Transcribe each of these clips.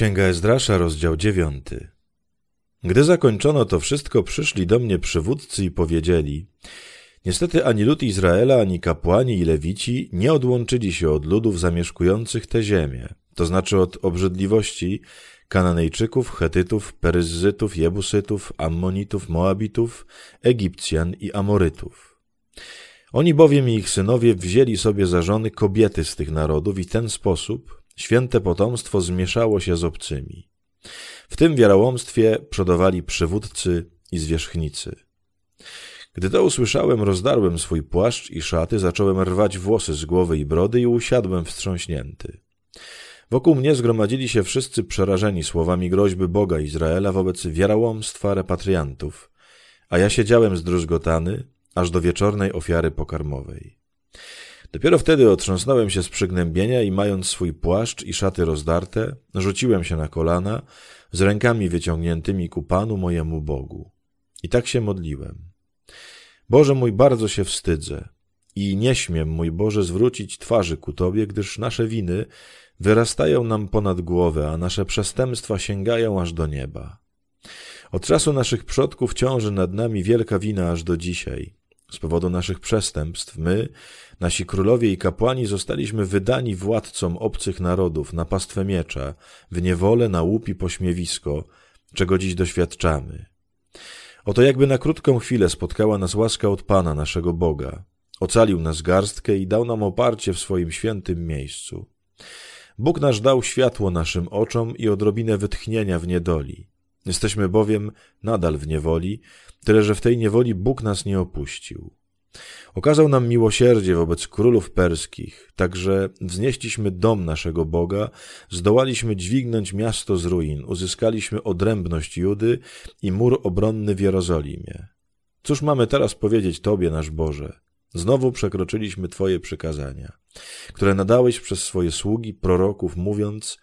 Księga Ezdrasza, rozdział dziewiąty. Gdy zakończono to wszystko, przyszli do mnie przywódcy i powiedzieli: Niestety ani lud Izraela, ani kapłani i lewici nie odłączyli się od ludów zamieszkujących tę ziemię, to znaczy od obrzydliwości Kananejczyków, Chetytów, Peryzzytów, Jebusytów, Ammonitów, Moabitów, Egipcjan i Amorytów. Oni bowiem i ich synowie wzięli sobie za żony kobiety z tych narodów i ten sposób święte potomstwo zmieszało się z obcymi. W tym wiarołomstwie przodowali przywódcy i zwierzchnicy. Gdy to usłyszałem, rozdarłem swój płaszcz i szaty, zacząłem rwać włosy z głowy i brody i usiadłem wstrząśnięty. Wokół mnie zgromadzili się wszyscy przerażeni słowami groźby Boga Izraela wobec wiarołomstwa repatriantów, a ja siedziałem zdruzgotany aż do wieczornej ofiary pokarmowej. Dopiero wtedy otrząsnąłem się z przygnębienia i mając swój płaszcz i szaty rozdarte, rzuciłem się na kolana, z rękami wyciągniętymi ku Panu mojemu Bogu. I tak się modliłem. Boże mój, bardzo się wstydzę i nie śmiem, mój Boże, zwrócić twarzy ku Tobie, gdyż nasze winy wyrastają nam ponad głowę, a nasze przestępstwa sięgają aż do nieba. Od czasu naszych przodków ciąży nad nami wielka wina aż do dzisiaj. Z powodu naszych przestępstw my, nasi królowie i kapłani zostaliśmy wydani władcom obcych narodów na pastwę miecza, w niewolę, na łup i pośmiewisko, czego dziś doświadczamy. Oto jakby na krótką chwilę spotkała nas łaska od Pana, naszego Boga. Ocalił nas garstkę i dał nam oparcie w swoim świętym miejscu. Bóg nasz dał światło naszym oczom i odrobinę wytchnienia w niedoli. Jesteśmy bowiem nadal w niewoli, tyle że w tej niewoli Bóg nas nie opuścił. Okazał nam miłosierdzie wobec królów perskich, także wznieśliśmy dom naszego Boga, zdołaliśmy dźwignąć miasto z ruin, uzyskaliśmy odrębność Judy i mur obronny w Jerozolimie. Cóż mamy teraz powiedzieć Tobie, nasz Boże? Znowu przekroczyliśmy Twoje przykazania, które nadałeś przez swoje sługi, proroków, mówiąc,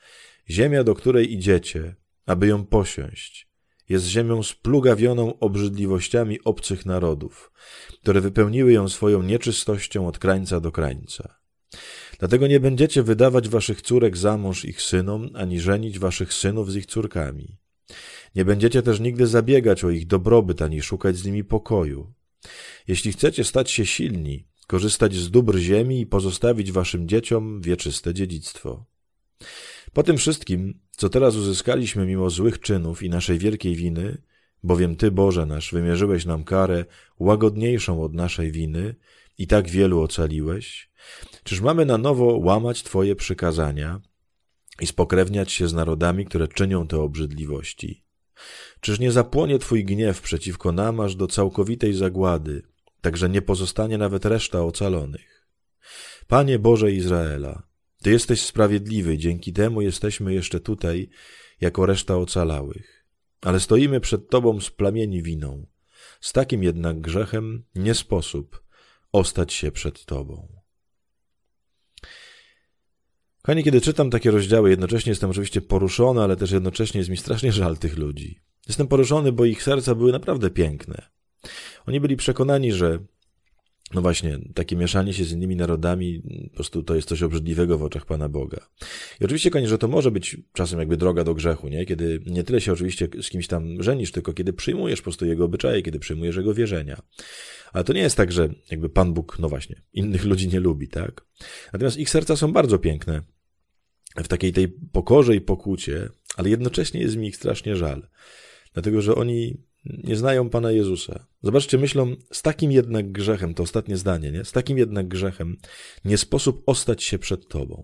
ziemia, do której idziecie, aby ją posiąść, jest ziemią splugawioną obrzydliwościami obcych narodów, które wypełniły ją swoją nieczystością od krańca do krańca. Dlatego nie będziecie wydawać waszych córek za mąż ich synom, ani żenić waszych synów z ich córkami. Nie będziecie też nigdy zabiegać o ich dobrobyt, ani szukać z nimi pokoju. Jeśli chcecie stać się silni, korzystać z dóbr ziemi i pozostawić waszym dzieciom wieczyste dziedzictwo. Po tym wszystkim, co teraz uzyskaliśmy mimo złych czynów i naszej wielkiej winy, bowiem Ty, Boże nasz, wymierzyłeś nam karę łagodniejszą od naszej winy i tak wielu ocaliłeś, czyż mamy na nowo łamać Twoje przykazania i spokrewniać się z narodami, które czynią te obrzydliwości? Czyż nie zapłonie Twój gniew przeciwko nam aż do całkowitej zagłady, tak że nie pozostanie nawet reszta ocalonych? Panie Boże Izraela, ty jesteś sprawiedliwy, dzięki temu jesteśmy jeszcze tutaj, jako reszta ocalałych. Ale stoimy przed Tobą splamieni winą. Z takim jednak grzechem nie sposób ostać się przed Tobą. Kochani, kiedy czytam takie rozdziały, jednocześnie jestem oczywiście poruszony, ale też jednocześnie jest mi strasznie żal tych ludzi. Jestem poruszony, bo ich serca były naprawdę piękne. Oni byli przekonani, że no właśnie, takie mieszanie się z innymi narodami, po prostu to jest coś obrzydliwego w oczach Pana Boga. I oczywiście, konie, że to może być czasem jakby droga do grzechu, nie? Kiedy nie tyle się oczywiście z kimś tam żenisz, tylko kiedy przyjmujesz po prostu jego obyczaje, kiedy przyjmujesz jego wierzenia. Ale to nie jest tak, że jakby Pan Bóg, no właśnie, innych ludzi nie lubi, tak? Natomiast ich serca są bardzo piękne w takiej tej pokorze i pokucie, ale jednocześnie jest mi ich strasznie żal. Dlatego, że oni nie znają Pana Jezusa. Zobaczcie, myślą, z takim jednak grzechem, to ostatnie zdanie, nie? Z takim jednak grzechem nie sposób ostać się przed Tobą.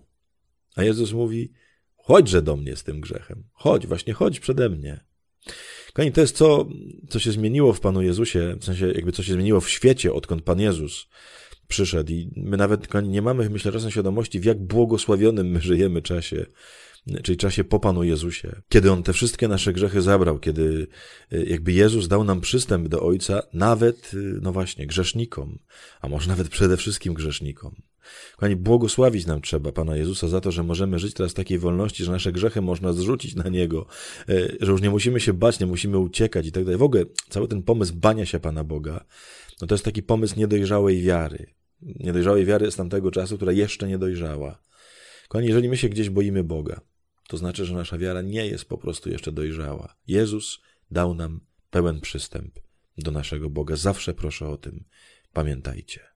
A Jezus mówi, chodźże do mnie z tym grzechem. Chodź, właśnie chodź przede mnie. Kochani, to jest co, co się zmieniło w Panu Jezusie, w sensie jakby co się zmieniło w świecie, odkąd Pan Jezus przyszedł i my nawet, kochani, nie mamy, myślę, czasem świadomości, w jak błogosławionym my żyjemy czasie, czyli czasie po Panu Jezusie, kiedy On te wszystkie nasze grzechy zabrał, kiedy y, jakby Jezus dał nam przystęp do Ojca, nawet, y, no właśnie, grzesznikom, a może nawet przede wszystkim grzesznikom. Kochani, błogosławić nam trzeba Pana Jezusa za to, że możemy żyć teraz w takiej wolności, że nasze grzechy można zrzucić na Niego, y, że już nie musimy się bać, nie musimy uciekać i tak dalej. W ogóle cały ten pomysł bania się Pana Boga, no to jest taki pomysł niedojrzałej wiary. Niedojrzałej wiary z tamtego czasu, która jeszcze nie dojrzała. Kochani, jeżeli my się gdzieś boimy Boga, to znaczy, że nasza wiara nie jest po prostu jeszcze dojrzała. Jezus dał nam pełen przystęp do naszego Boga. Zawsze proszę o tym. Pamiętajcie.